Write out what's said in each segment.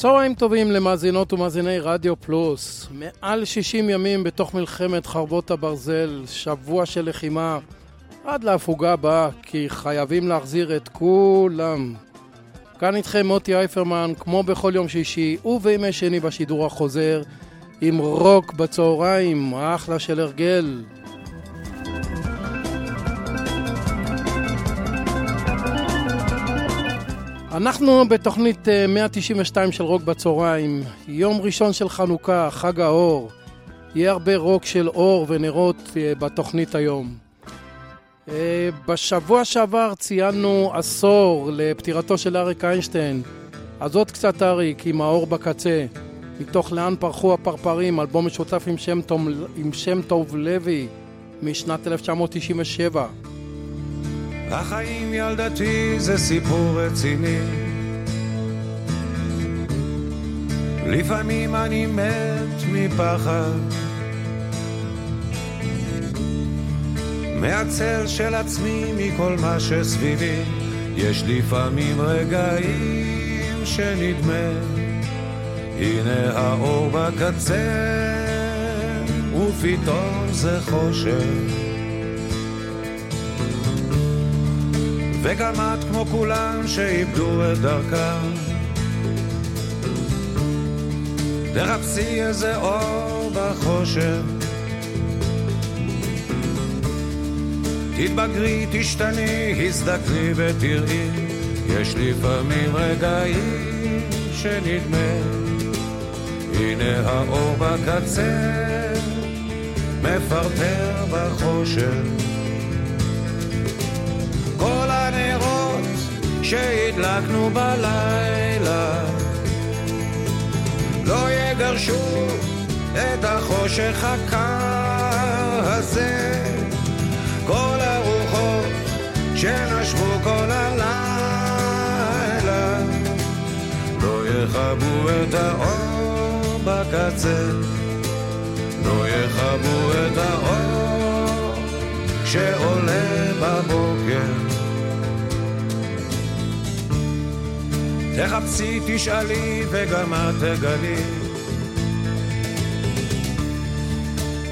צהריים טובים למאזינות ומאזיני רדיו פלוס. מעל 60 ימים בתוך מלחמת חרבות הברזל, שבוע של לחימה, עד להפוגה הבאה, כי חייבים להחזיר את כולם. כאן איתכם מוטי אייפרמן, כמו בכל יום שישי ובימי שני בשידור החוזר, עם רוק בצהריים, אחלה של הרגל. אנחנו בתוכנית 192 אה, של רוק בצהריים, יום ראשון של חנוכה, חג האור. יהיה הרבה רוק של אור ונרות אה, בתוכנית היום. אה, בשבוע שעבר ציינו עשור לפטירתו של אריק איינשטיין. אז עוד קצת אריק עם האור בקצה. מתוך לאן פרחו הפרפרים, אלבום משותף עם שם, טוב, עם שם טוב לוי משנת 1997. החיים ילדתי זה סיפור רציני. לפעמים אני מת מפחד. מהצל של עצמי מכל מה שסביבי. יש לפעמים רגעים שנדמה. הנה האור בקצה ופתאום זה חושך וגם את כמו כולם שאיבדו את דרכם. תחפשי איזה אור בחושך. תתבגרי, תשתני, הזדקני ותראי, יש לפעמים רגעים שנדמה, הנה האור בקצה, מפרפר בחושך. שהדלקנו בלילה. לא יגרשו את החושך הקר הזה. כל הרוחות שנשבו כל הלילה. לא יכבו את האור בקצה. לא יכבו את האור שעולה בבוקר תחפשי, תשאלי, וגם את תגלי.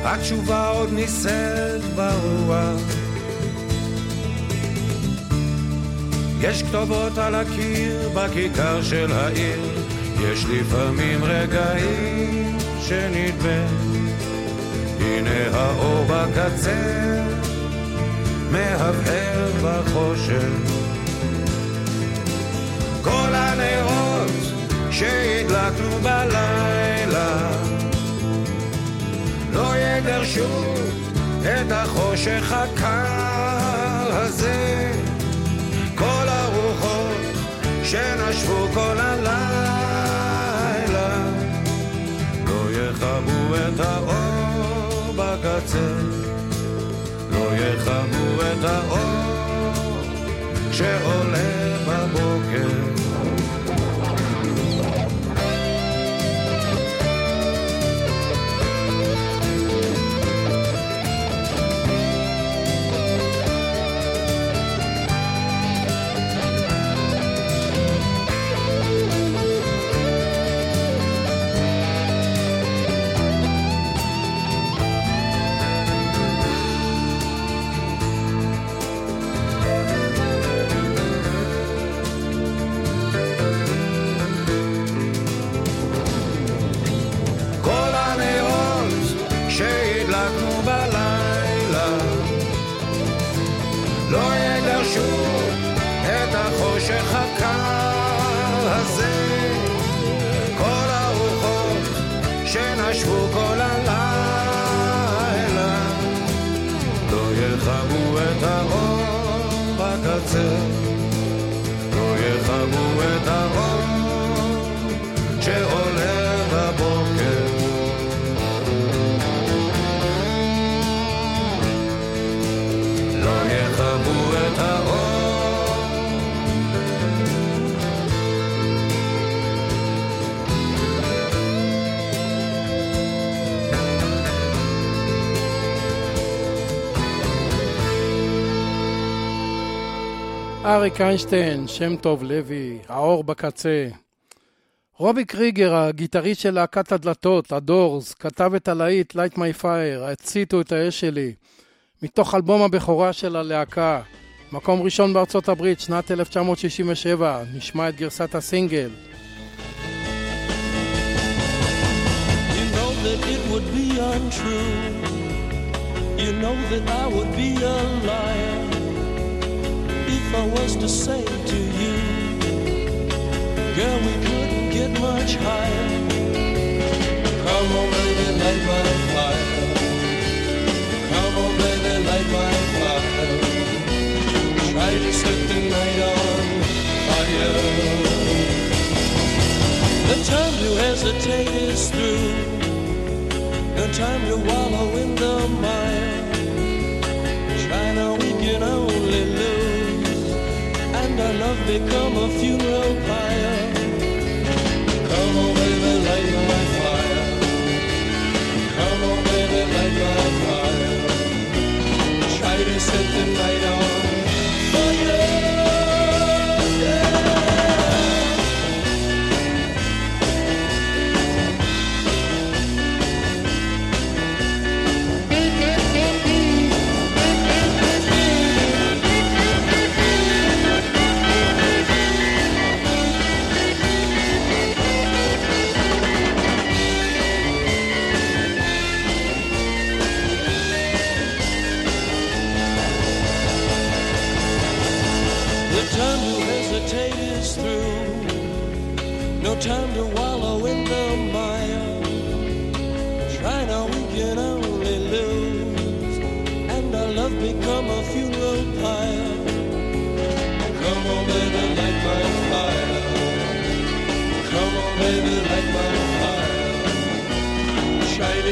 התשובה עוד נישאת ברוח. יש כתובות על הקיר בכיכר של העיר, יש לפעמים רגעים שנדמה. הנה האור בקצה, מהבהר בחושך. שהדלקנו בלילה. לא יגרשו את החושך הקר הזה. כל הרוחות שנשבו כל הלילה. לא יכבו את האור בקצה. לא יכבו את האור שעולה בבוקר יכבו אריק איינשטיין, שם טוב לוי, האור בקצה. רובי קריגר, הגיטריסט של להקת הדלתות, הדורס, כתב את הלהיט Light My Fire, הציתו את האש שלי, מתוך אלבום הבכורה של הלהקה. מקום ראשון בארצות הברית, שנת 1967, נשמע את גרסת הסינגל. You know that it would be untrue. You know that I would be a liar if I was to say to you, girl, we couldn't get much higher. Come on, baby, light my fire. Come on, baby, light my fire. Try to set the night on fire. The time to hesitate is through. No time to wallow in the mire. Try now, we can lose. And our love become a funeral pyre. Come on, baby, light my fire. Come on, baby, light my fire. Try to set the night on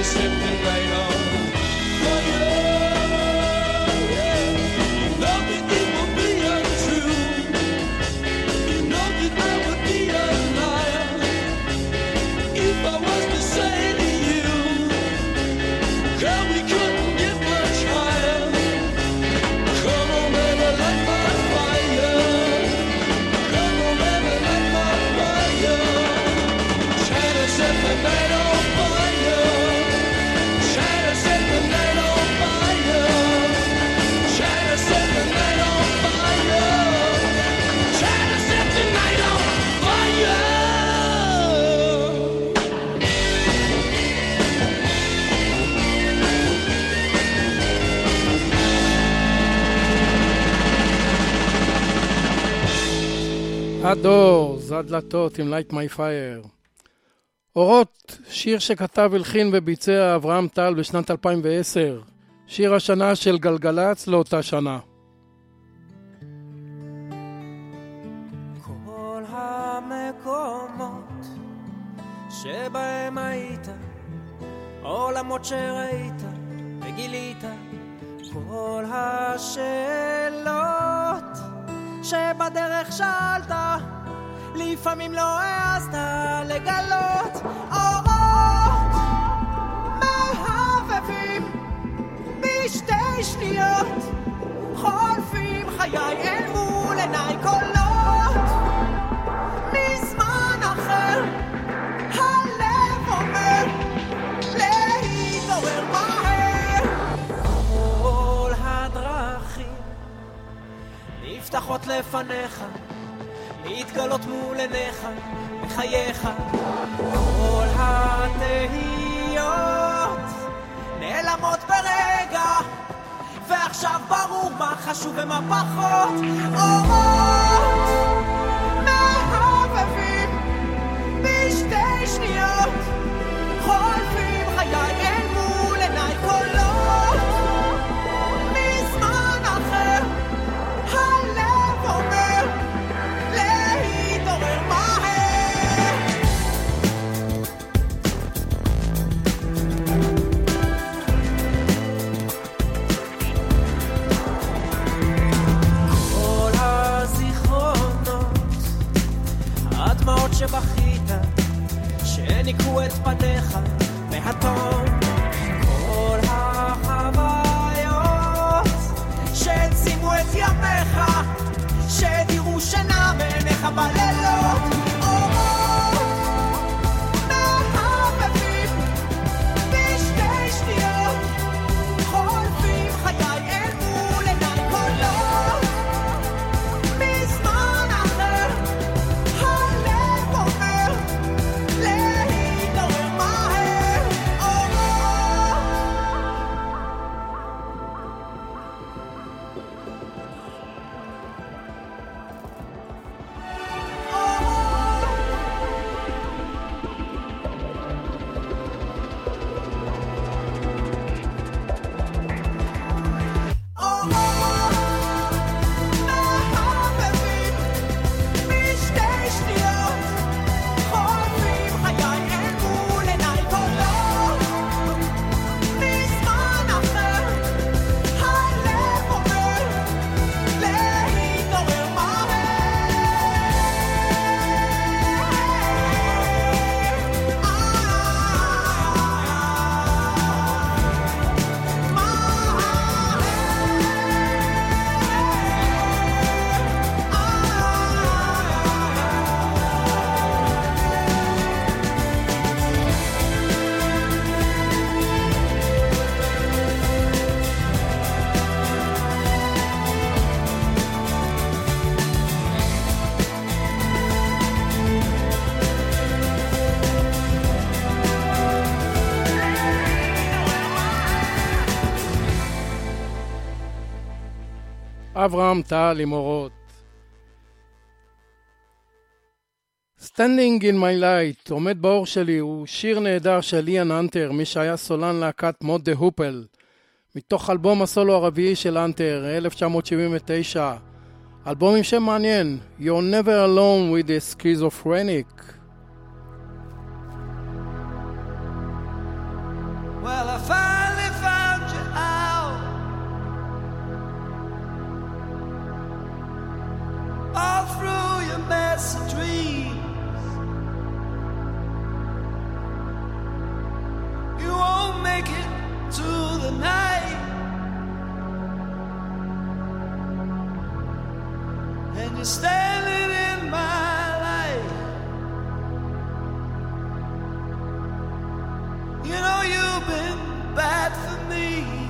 sempre. הדורס, הדלתות עם Light My Fire. אורות, שיר שכתב, הלחין וביצע אברהם טל בשנת 2010. שיר השנה של גלגלצ לאותה שנה. כל המקומות שבהם היית, עולמות שראית וגילית, כל השאלות שבדרך שאלת, לפעמים לא העזת לגלות. אורות מהבהבים בשתי שניות חולפים חיי אל מול עיניי קולות נפתחות לפניך להתגלות מול עיניך בחייך כל התהיות נעלמות ברגע ועכשיו ברור מה חשוב ומה פחות. אורות מהבהבים בשתי שניות חולפים חיי ישרו את פניך כל החוויות שהעצימו את ימיך, שהדירו שינה מעיניך אברהם טל עם אורות. Standing in my light, עומד באור שלי, הוא שיר נהדר של איאן אנטר, מי שהיה סולן להקת מוד דה הופל, מתוך אלבום הסולו הרביעי של אנטר, 1979. אלבום עם שם מעניין, You're never alone with a schizophrenic. Well, I find all through your mess of dreams. You won't make it to the night. And you're standing in my light. You know you've been bad for me.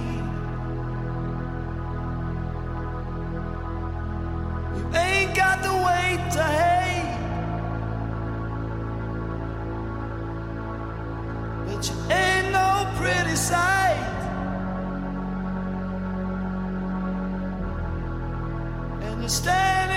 ain't got the weight to hate. But you ain't no pretty sight. And you're standing.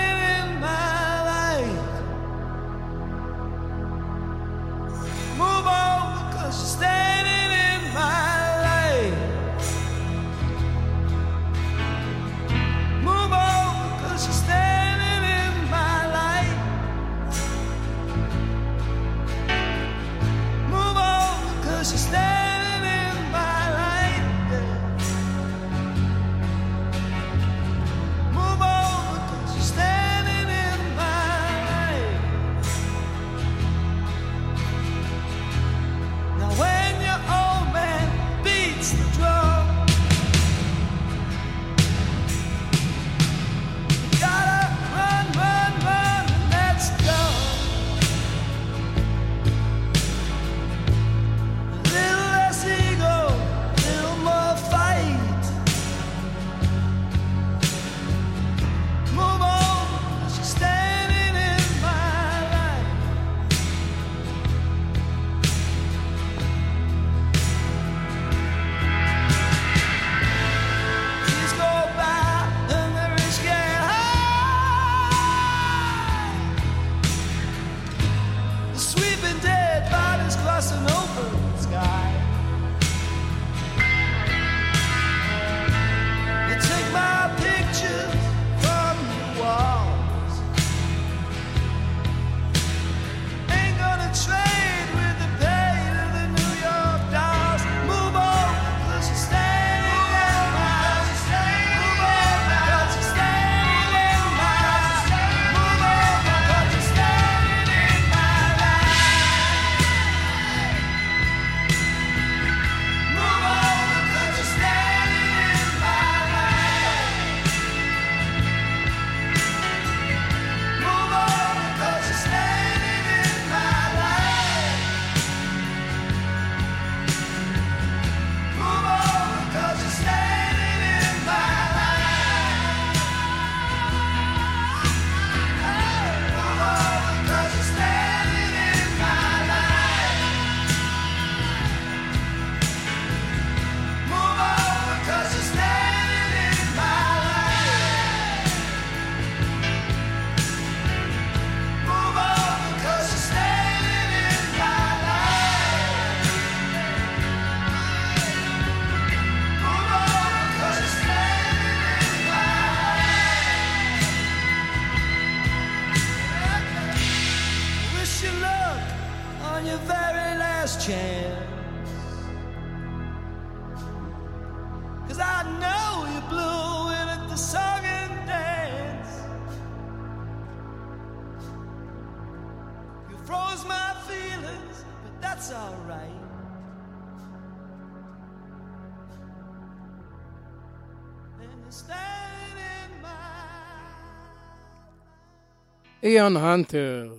איאן הנטר.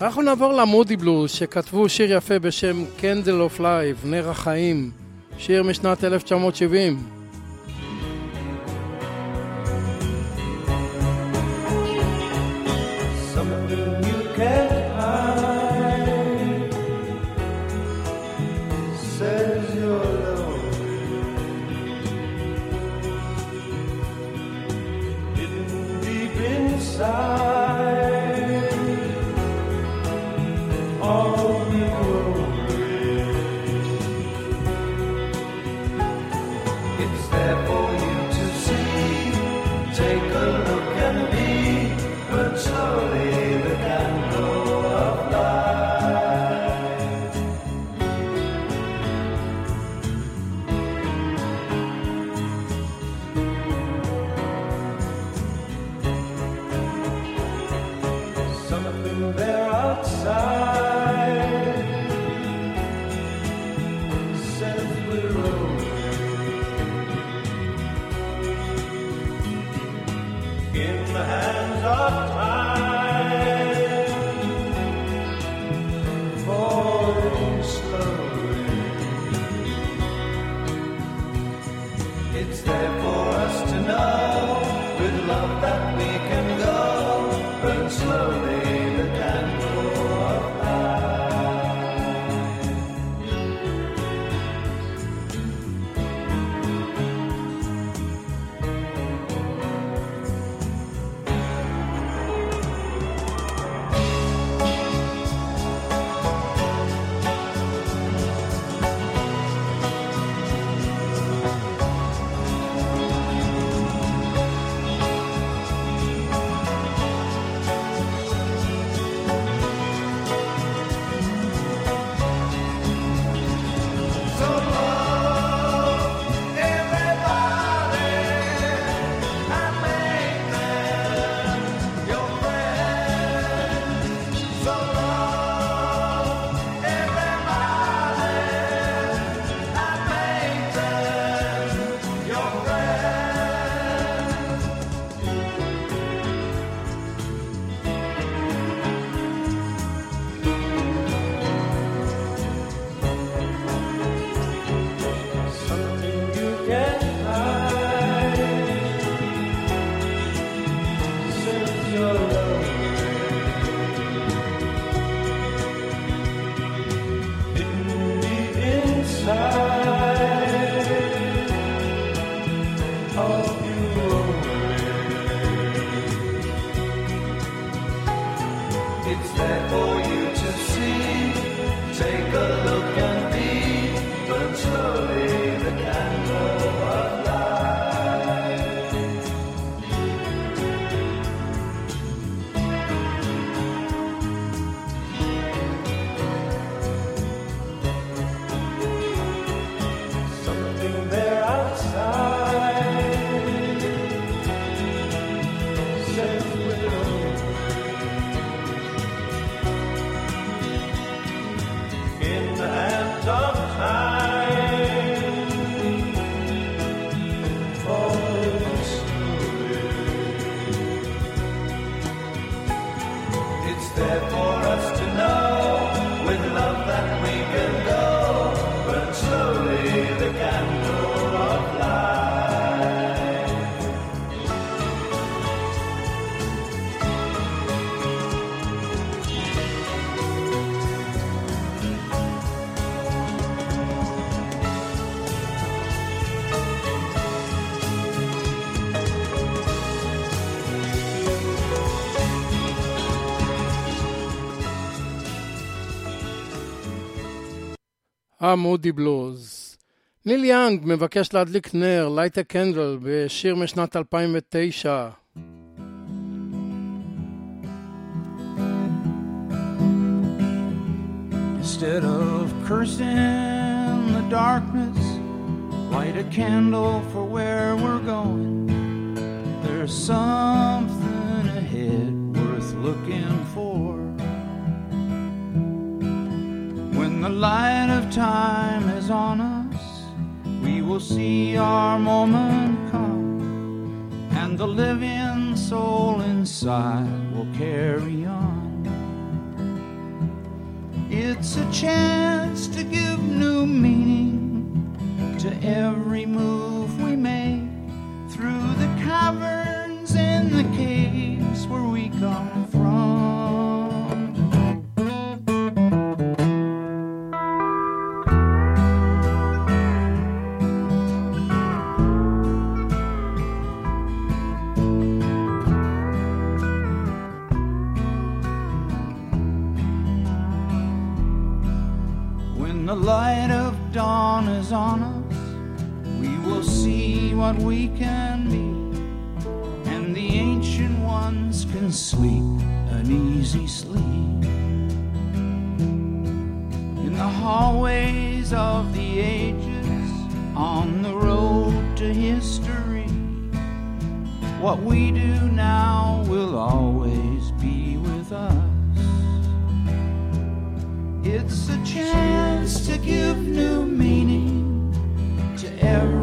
אנחנו נעבור ל Moody Blues, שכתבו שיר יפה בשם Candle of Life, נר החיים, שיר משנת 1970. side. המודי בלוז. ניל יאנג מבקש להדליק נר, Light a Candle, בשיר משנת 2009. Instead of cursing the darkness, light a candle for where we're going. There's something ahead worth looking for. The light of time is on us, we will see our moment come, and the living soul inside will carry on. It's a chance to give new meaning to every move we make. Through the caverns and the caves where we come on us, we will see what we can be, and the ancient ones can sleep an easy sleep. In the hallways of the ages, on the road to history, what we do now will always be with us. It's a chance to give new meaning every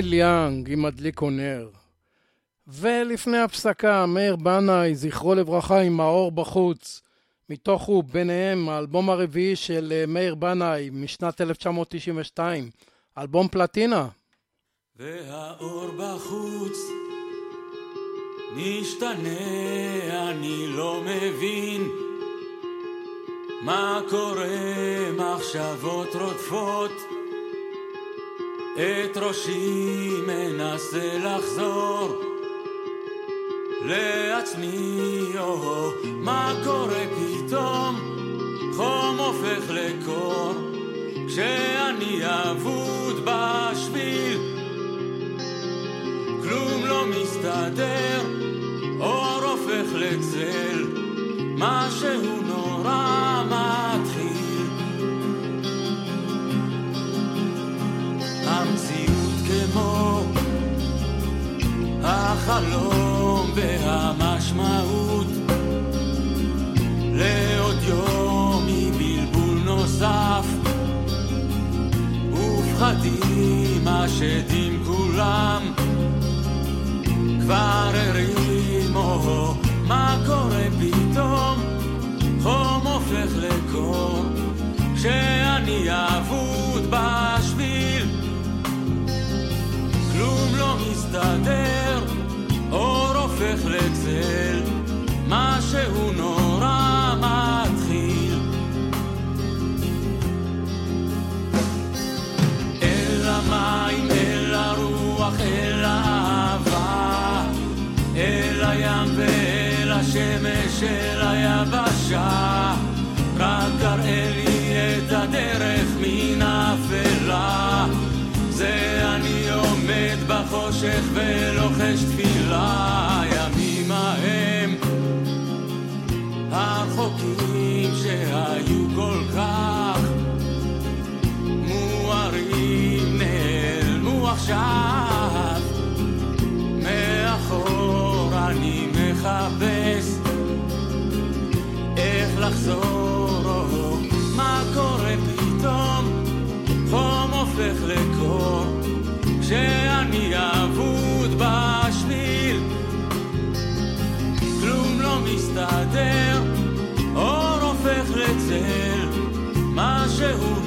ניל יאנג עם מדליקו נר. ולפני הפסקה, מאיר בנאי, זכרו לברכה, עם האור בחוץ. מתוך הוא, ביניהם, האלבום הרביעי של אה, מאיר בנאי משנת 1992, אלבום פלטינה. והאור בחוץ משתנה, אני לא מבין מה קורה, מחשבות רודפות את ראשי מנסה לחזור לעצמי, או מה קורה פתאום, חום הופך לקור, כשאני אבוד בשביל, כלום לא מסתדר, אור הופך לצל, משהו החלום והמשמעות. לעוד יום מבלבול נוסף. ופחדים השדים כולם. כבר הרימו מה קורה פתאום? חום הופך לקור. כשאני אבוד בשביל כלום לא מסתדר, הופך לצל, משהו נורא מתחיל. אל המים, אל הרוח, אל האהבה, אל הים ואל השמש, אל היבשה, רק תראה לי את הדרך מן האפלה. זה אני עומד בחושך ולוחש תפילה, הרחוקים שהיו כל כך מוארים נעלמו עכשיו מאחור אני מחפש איך לחזור, מה קורה פתאום. חום הופך לקור כשאני אבוד בשביל. כלום לא מסתדר משהו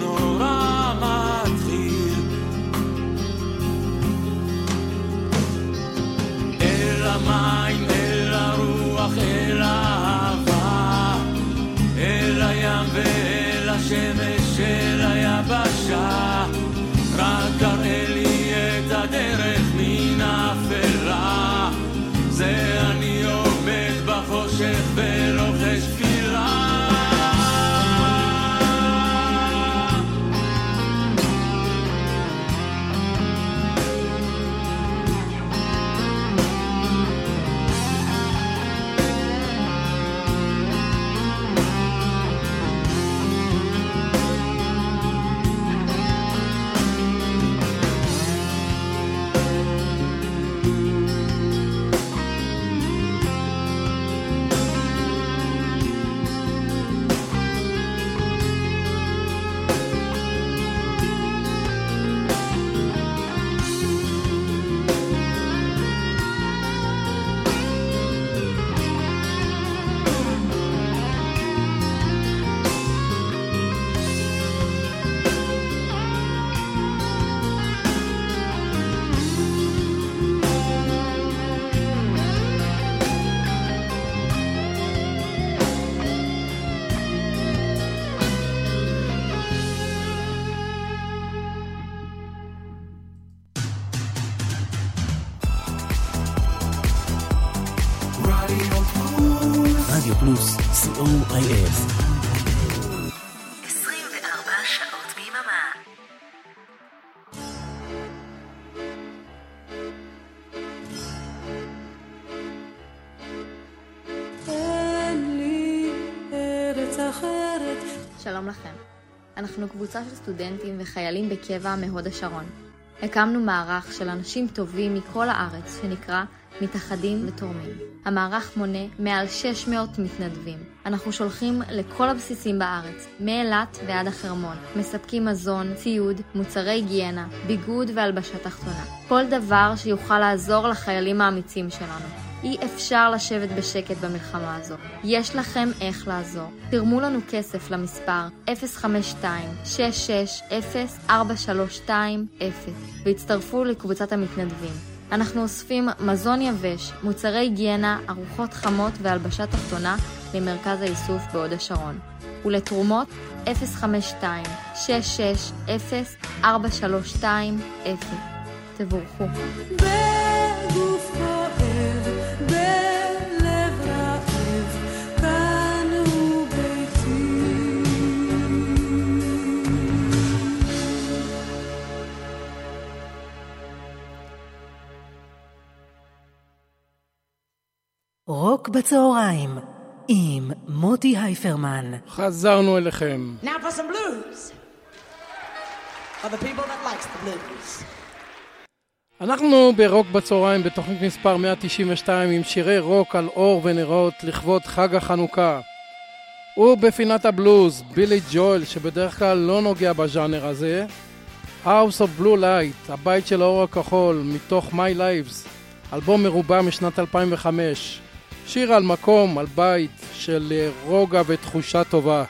שלום לכם. אנחנו קבוצה של סטודנטים וחיילים בקבע מהוד השרון. הקמנו מערך של אנשים טובים מכל הארץ שנקרא מתאחדים ותורמים. המערך מונה מעל 600 מתנדבים. אנחנו שולחים לכל הבסיסים בארץ, מאילת ועד החרמון. מספקים מזון, ציוד, מוצרי היגיינה, ביגוד והלבשה תחתונה. כל דבר שיוכל לעזור לחיילים האמיצים שלנו. אי אפשר לשבת בשקט במלחמה הזו. יש לכם איך לעזור. תרמו לנו כסף למספר 052-660-4320 והצטרפו לקבוצת המתנדבים. אנחנו אוספים מזון יבש, מוצרי היגיינה, ארוחות חמות והלבשה תחתונה למרכז האיסוף בהוד השרון. ולתרומות 052-660-4320 תבורכו. רוק בצהריים עם מוטי הייפרמן. חזרנו אליכם. Now for some blues. For the people that likes the blues. אנחנו ברוק בצהריים בתוכנית מספר 192 עם שירי רוק על אור ונרות לכבוד חג החנוכה. ובפינת הבלוז, בילי ג'ואל שבדרך כלל לא נוגע בז'אנר הזה, House of Blue Light, הבית של האור הכחול, מתוך My Lives, אלבום מרובע משנת 2005. שיר על מקום, על בית של אה, רוגע ותחושה טובה.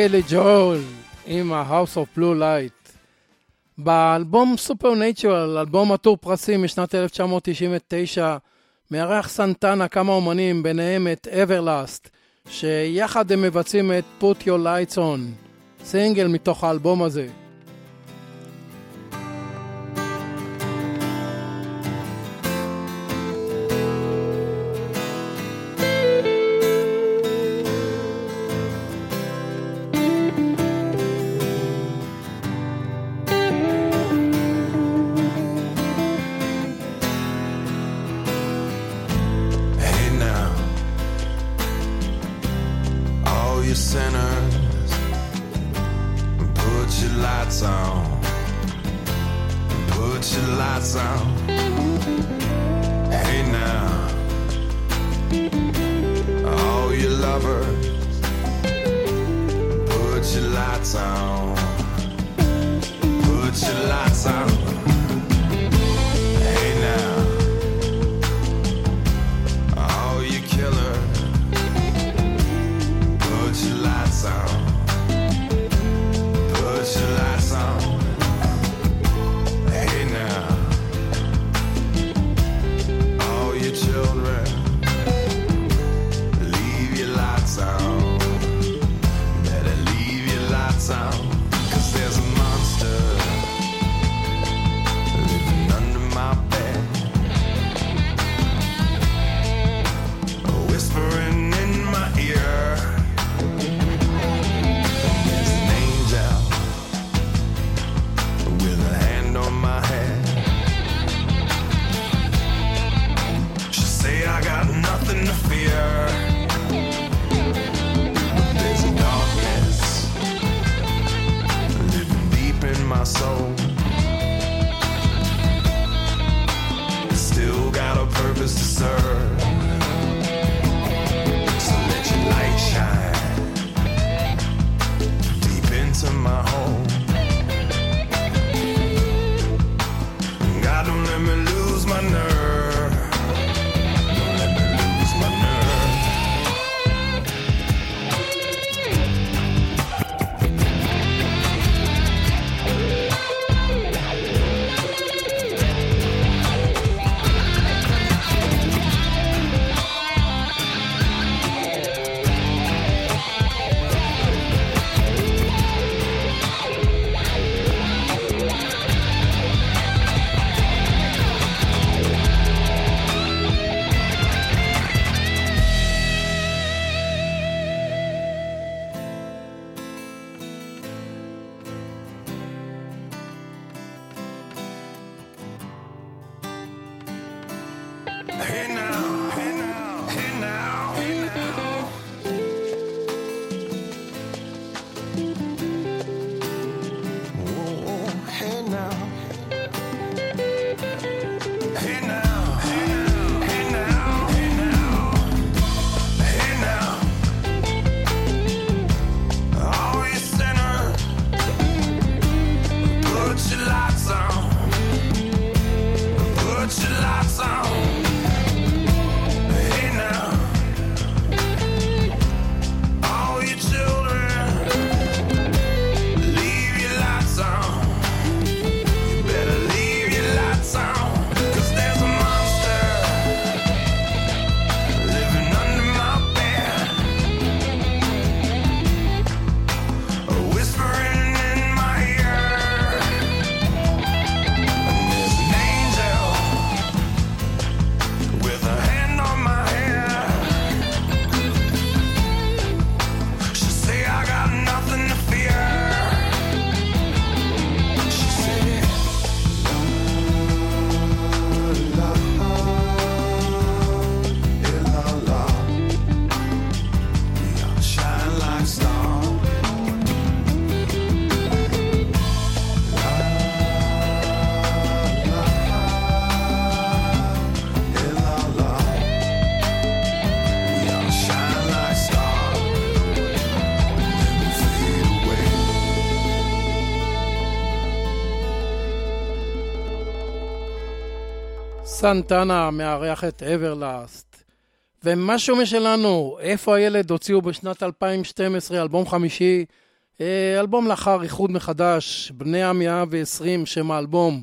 בילי ג'ול עם ה-House of Blue Light. באלבום Supernatural, אלבום עטור פרסים משנת 1999, מארח סנטנה כמה אומנים, ביניהם את אברלאסט, שיחד הם מבצעים את Put Your Lights On, סינגל מתוך האלבום הזה. סנטנה מארח את אברלאסט. ומשהו משלנו, איפה הילד הוציאו בשנת 2012 אלבום חמישי, אה, אלבום לאחר איחוד מחדש, בני המאה ועשרים, שם האלבום.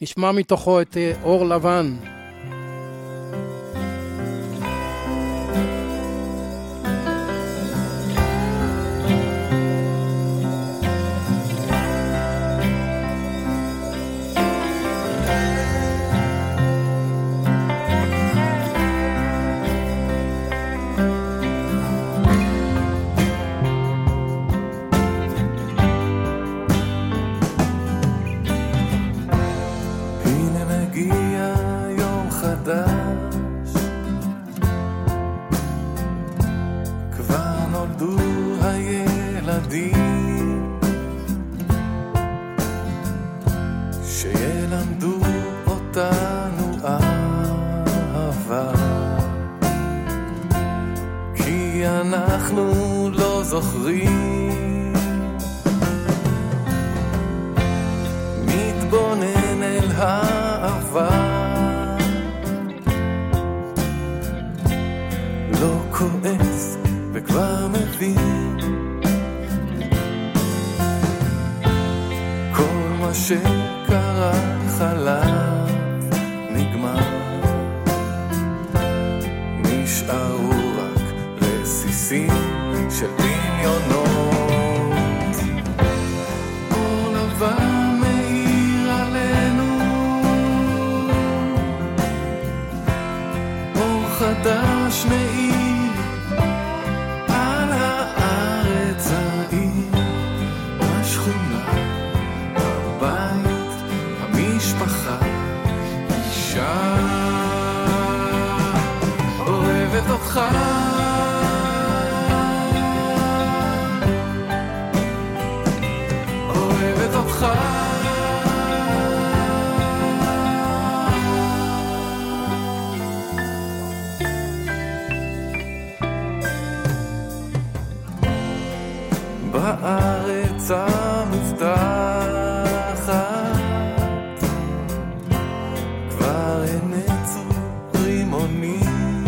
נשמע מתוכו את אה, אור לבן. בארץ המובטחת. כבר הנצו רימונים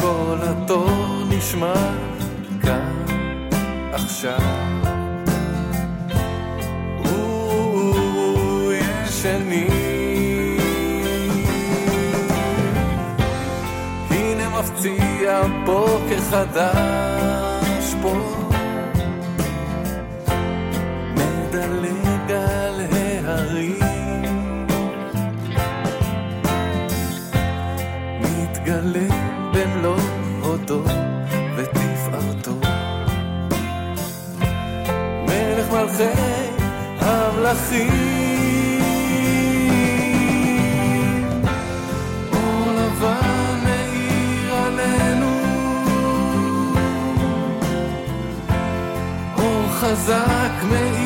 כל התור נשמע בוקר חדש פה. מדלג על ההרים. מתגלה במלוא הודו ותפארתו. מלך מלכי המלכים אור חזק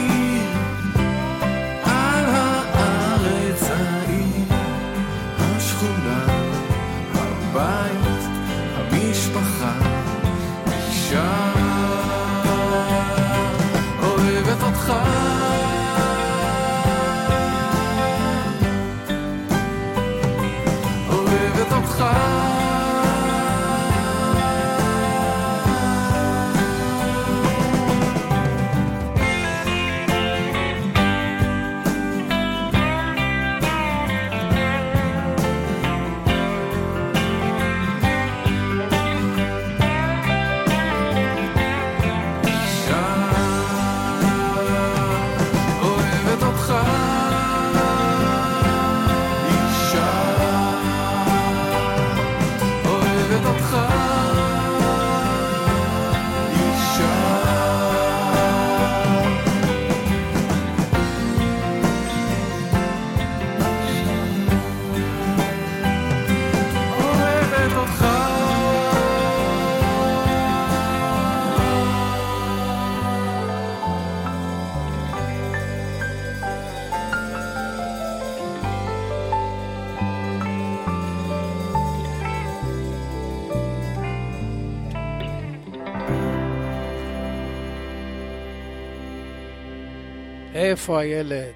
איפה הילד?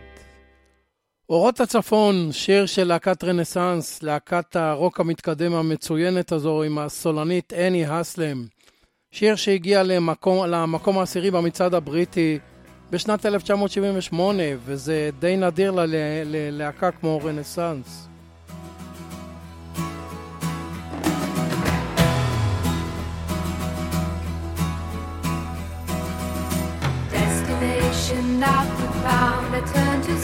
אורות הצפון, שיר של להקת רנסאנס, להקת הרוק המתקדם המצוינת הזו עם הסולנית אני הסלם. שיר שהגיע למקום, למקום העשירי במצעד הבריטי בשנת 1978, וזה די נדיר ללהקה כמו רנסאנס. ocean, not the found. I turn to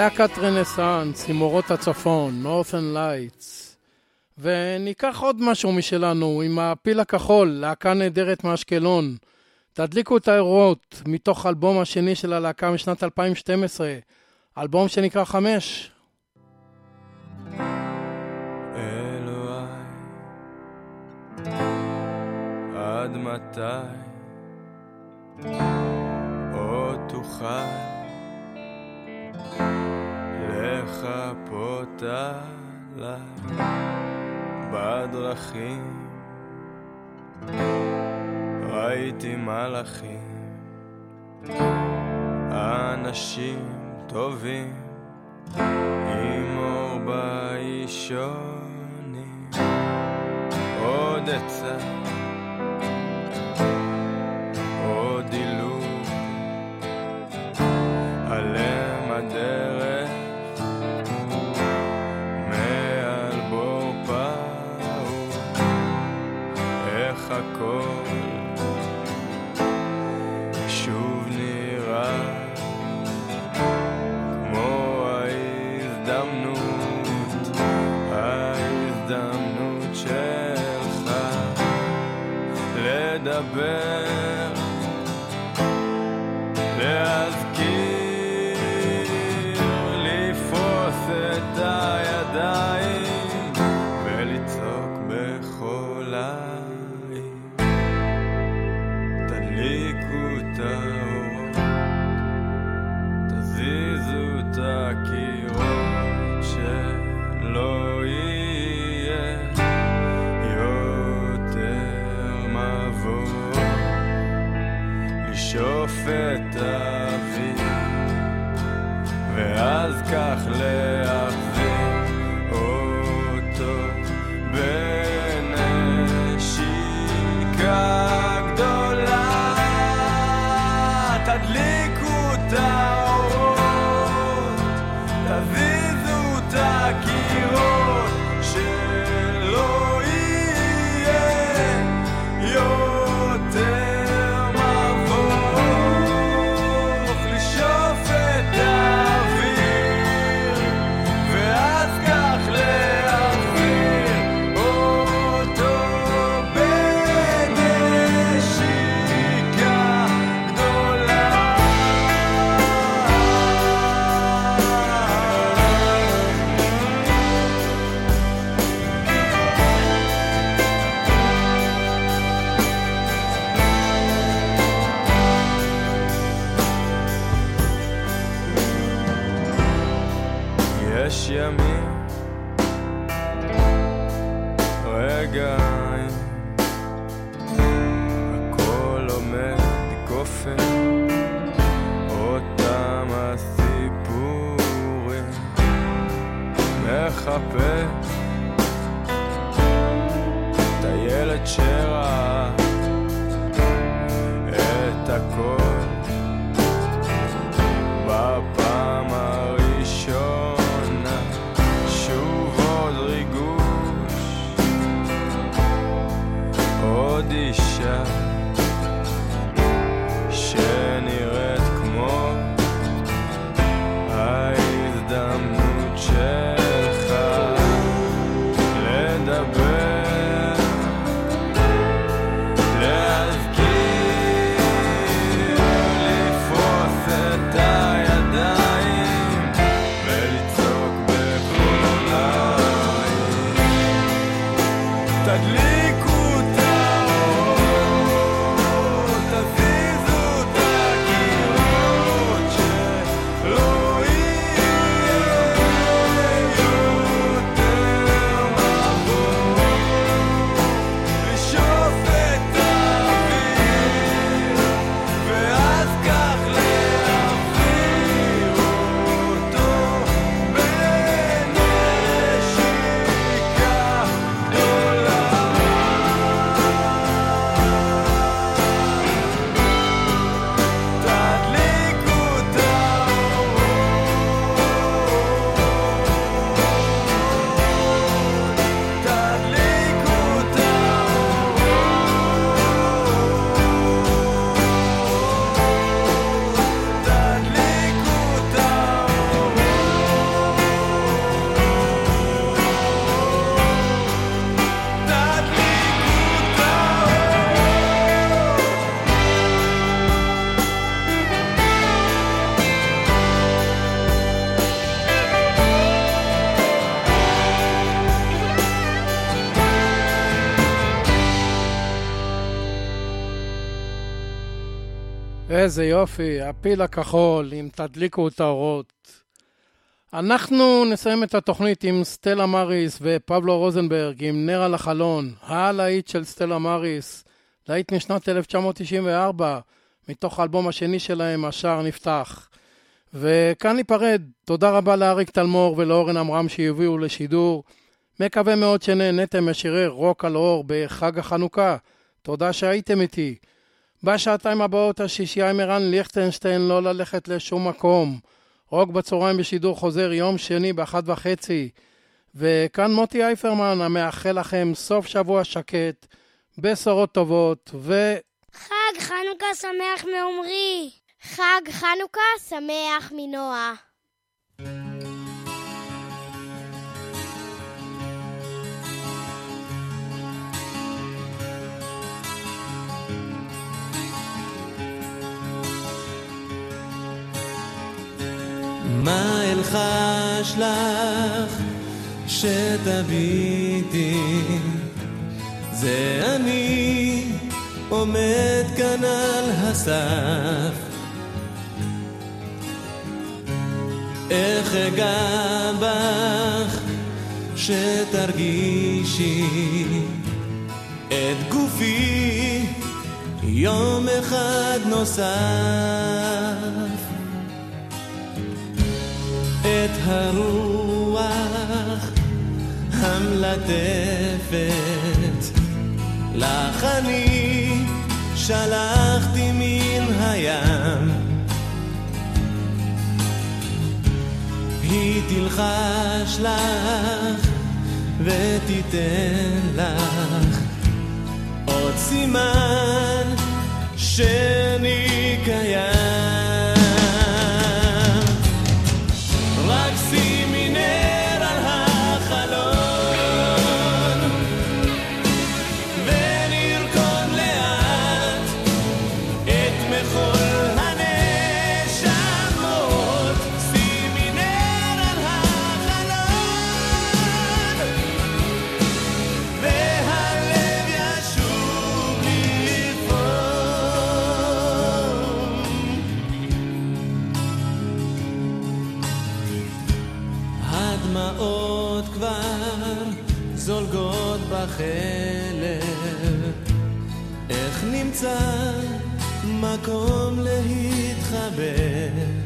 להקת רנסאנס עם אורות הצפון, Northern Lights. וניקח עוד משהו משלנו עם הפיל הכחול, להקה נהדרת מאשקלון. תדליקו את האורות מתוך האלבום השני של הלהקה משנת 2012, אלבום שנקרא חמש. עד מתי עוד תוכל לחפות עליי בדרכים? ראיתי מלאכים, אנשים טובים עם אור באישונים עוד עצה איזה יופי, הפיל הכחול, אם תדליקו את האורות. אנחנו נסיים את התוכנית עם סטלה מריס ופבלו רוזנברג עם נר על החלון, הלהיט של סטלה מריס, להיט משנת 1994, מתוך האלבום השני שלהם, השער נפתח. וכאן ניפרד, תודה רבה לאריק תלמור ולאורן עמרם שהביאו לשידור. מקווה מאוד שנהניתם משירי רוק על אור בחג החנוכה. תודה שהייתם איתי. בשעתיים הבאות השישייה עם ערן ליכטנשטיין לא ללכת לשום מקום. רוק בצהריים בשידור חוזר יום שני באחת וחצי. וכאן מוטי אייפרמן המאחל לכם סוף שבוע שקט, בשורות טובות ו... חג חנוכה שמח מעומרי. חג חנוכה שמח מנועה. אלחש לך שתביטי? זה אני עומד כאן על הסף. איך אגע בך שתרגישי את גופי יום אחד נוסף את הרוח המלטפת לך אני שלחתי מן הים. היא תלחש לך ותיתן לך עוד סימן שאני קיים להתחבא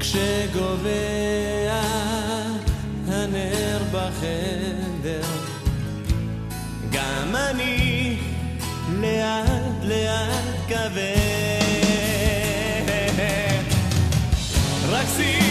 כשגובע הנר בחדר גם אני לאט לאט כבד רק שימי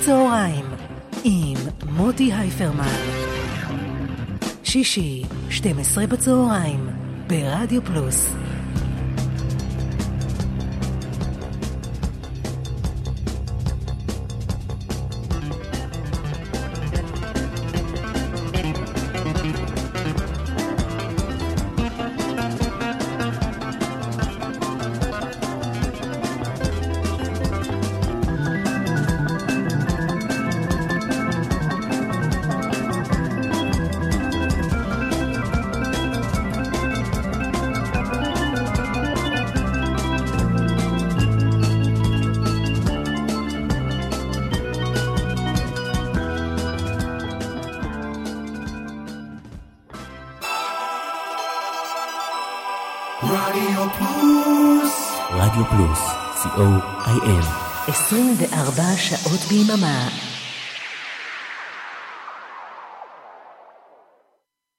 בצהריים עם מוטי הייפרמן. שישי, 12 בצהריים, ברדיו פלוס. שעות ביממה.